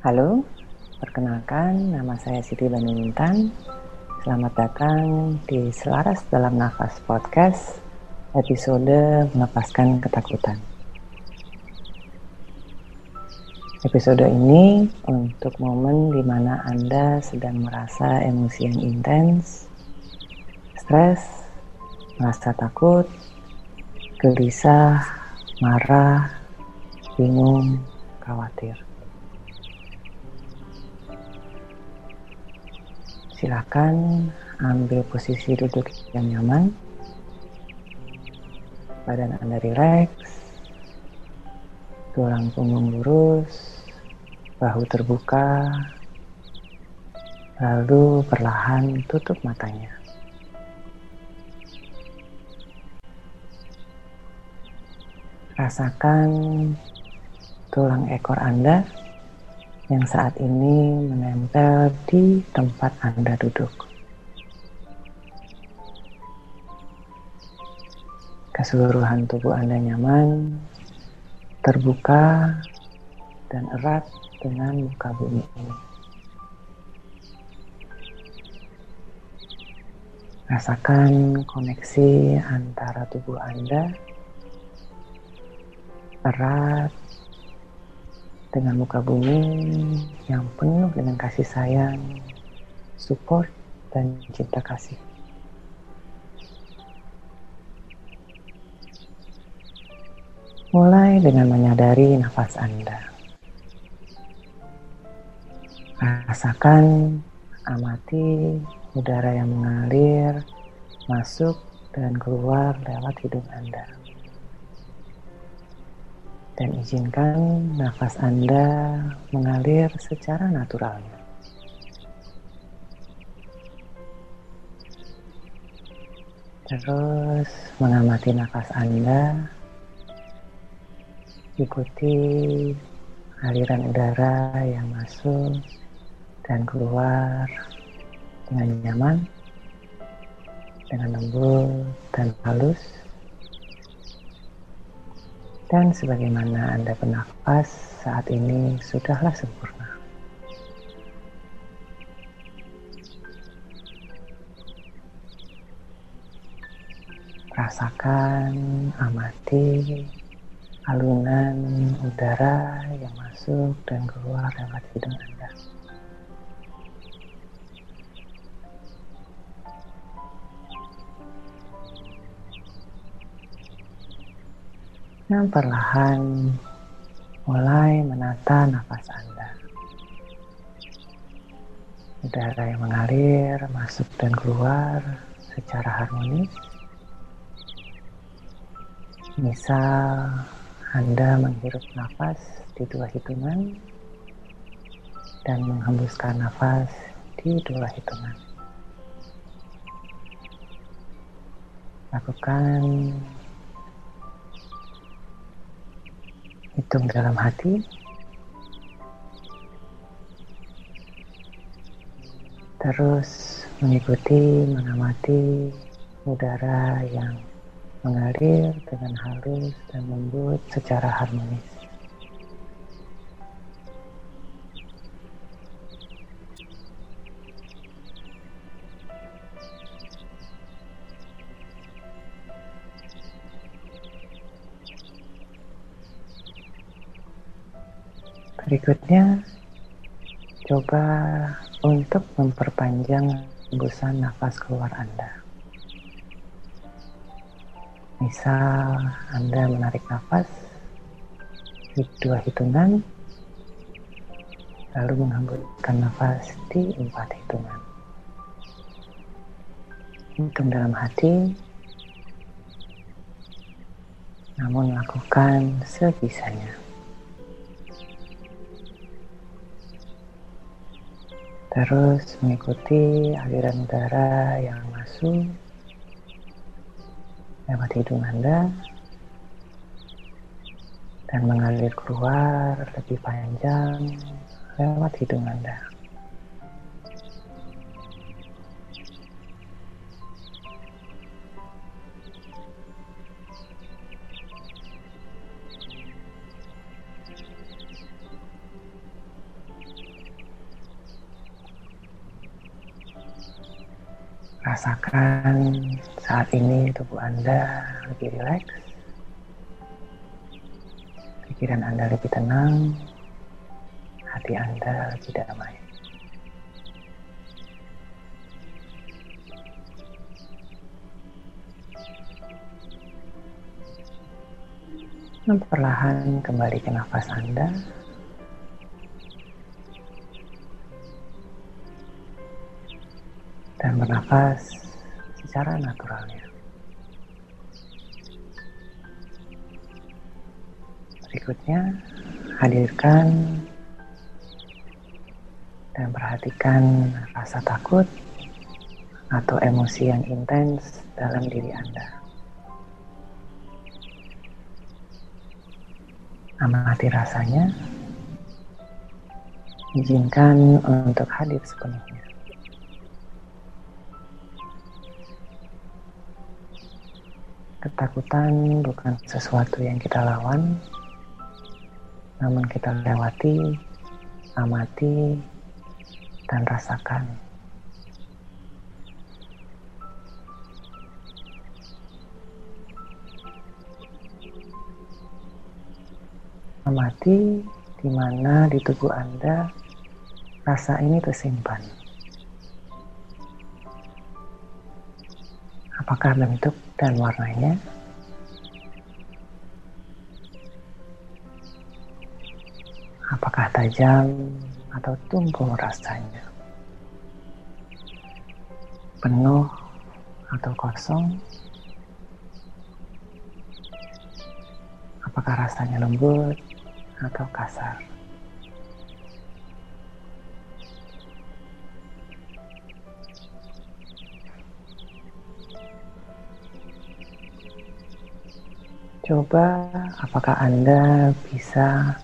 Halo, perkenalkan nama saya Siti Banintan. Selamat datang di Selaras Dalam Nafas Podcast, episode Melepaskan Ketakutan. Episode ini untuk momen di mana Anda sedang merasa emosi yang intens, stres, merasa takut, gelisah, marah, bingung, khawatir. Silakan ambil posisi duduk yang nyaman. Badan Anda rileks. Tulang punggung lurus. Bahu terbuka. Lalu perlahan tutup matanya. Rasakan tulang ekor Anda yang saat ini menempel di tempat Anda duduk. Keseluruhan tubuh Anda nyaman, terbuka, dan erat dengan muka bumi ini. Rasakan koneksi antara tubuh Anda erat dengan muka bumi yang penuh dengan kasih sayang, support, dan cinta kasih. Mulai dengan menyadari nafas Anda. Rasakan, amati udara yang mengalir, masuk, dan keluar lewat hidung Anda dan izinkan nafas Anda mengalir secara naturalnya. Terus mengamati nafas Anda, ikuti aliran udara yang masuk dan keluar dengan nyaman, dengan lembut dan halus. Dan sebagaimana Anda bernafas saat ini sudahlah sempurna. Rasakan, amati alunan udara yang masuk dan keluar lewat hidung Anda. Dan perlahan mulai menata nafas Anda. Udara yang mengalir masuk dan keluar secara harmonis. Misal Anda menghirup nafas di dua hitungan dan menghembuskan nafas di dua hitungan. Lakukan hitung dalam hati. Terus mengikuti, mengamati udara yang mengalir dengan halus dan lembut secara harmonis. Berikutnya, coba untuk memperpanjang hembusan nafas keluar Anda. Misal Anda menarik nafas di dua hitungan, lalu menghembuskan nafas di empat hitungan. Hitung dalam hati, namun lakukan sebisanya. Terus mengikuti aliran udara yang masuk lewat hidung Anda dan mengalir keluar lebih panjang lewat hidung Anda. Rasakan saat ini tubuh Anda lebih rileks, pikiran Anda lebih tenang, hati Anda lebih damai. Perlahan kembali ke nafas Anda. Dan bernafas secara naturalnya. Berikutnya, hadirkan dan perhatikan rasa takut atau emosi yang intens dalam diri Anda. amati rasanya, izinkan untuk hadir sepenuhnya. Ketakutan bukan sesuatu yang kita lawan, namun kita lewati, amati, dan rasakan. Amati di mana di tubuh Anda rasa ini tersimpan. Apakah bentuk dan warnanya? Apakah tajam atau tumpul rasanya? Penuh atau kosong? Apakah rasanya lembut atau kasar. Coba apakah Anda bisa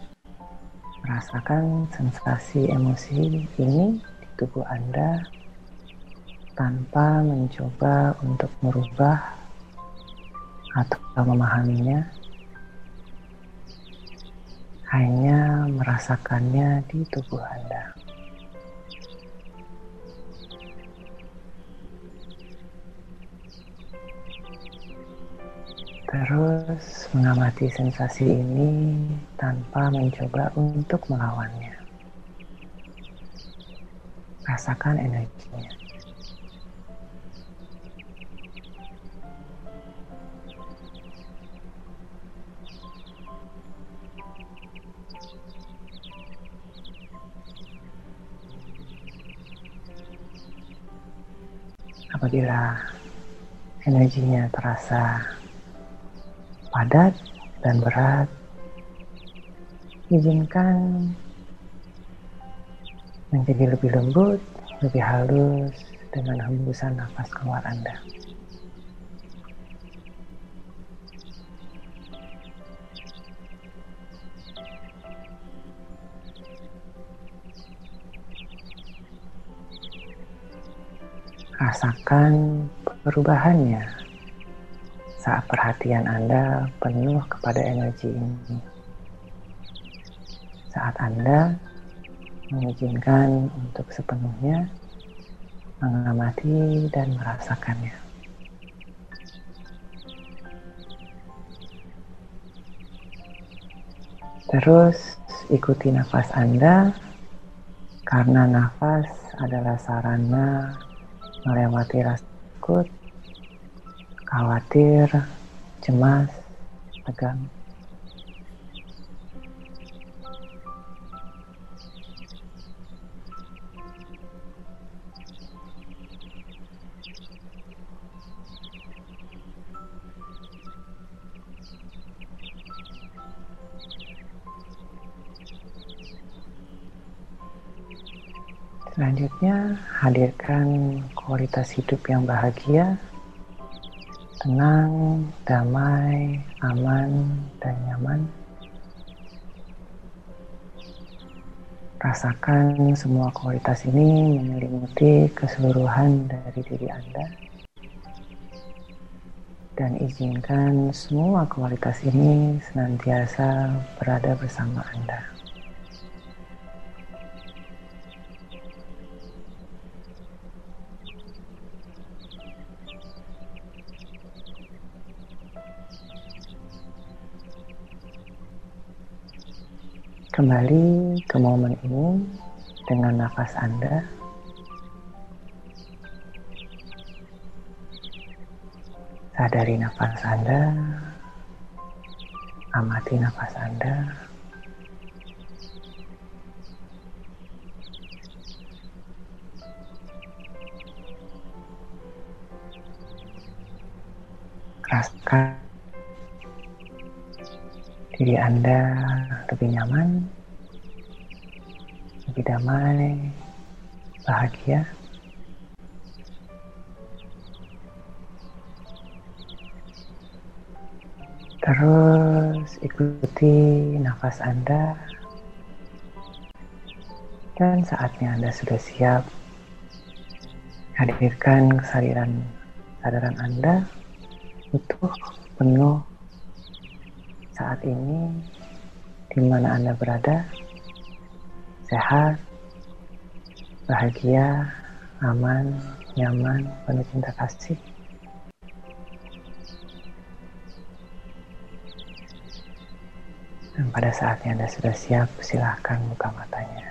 merasakan sensasi emosi ini di tubuh Anda tanpa mencoba untuk merubah atau memahaminya hanya merasakannya di tubuh Anda. Terus mengamati sensasi ini tanpa mencoba untuk melawannya. Rasakan energinya. apabila energinya terasa padat dan berat, izinkan menjadi lebih lembut, lebih halus dengan hembusan nafas keluar Anda. Rasakan perubahannya saat perhatian Anda penuh kepada energi ini. Saat Anda mengizinkan untuk sepenuhnya mengamati dan merasakannya. Terus ikuti nafas Anda karena nafas adalah sarana melewati rasa takut, khawatir, cemas, tegang. Selanjutnya, hadirkan kualitas hidup yang bahagia, tenang, damai, aman, dan nyaman. Rasakan semua kualitas ini menyelimuti keseluruhan dari diri Anda. Dan izinkan semua kualitas ini senantiasa berada bersama Anda. Kembali ke momen ini dengan nafas Anda. Sadari nafas Anda, amati nafas Anda. Rasakan diri Anda lebih nyaman, lebih damai, bahagia. Terus ikuti nafas Anda dan saatnya Anda sudah siap hadirkan kesadaran kesadaran Anda utuh penuh saat ini di mana Anda berada, sehat, bahagia, aman, nyaman, penuh cinta kasih. Dan pada saatnya Anda sudah siap, silahkan buka matanya.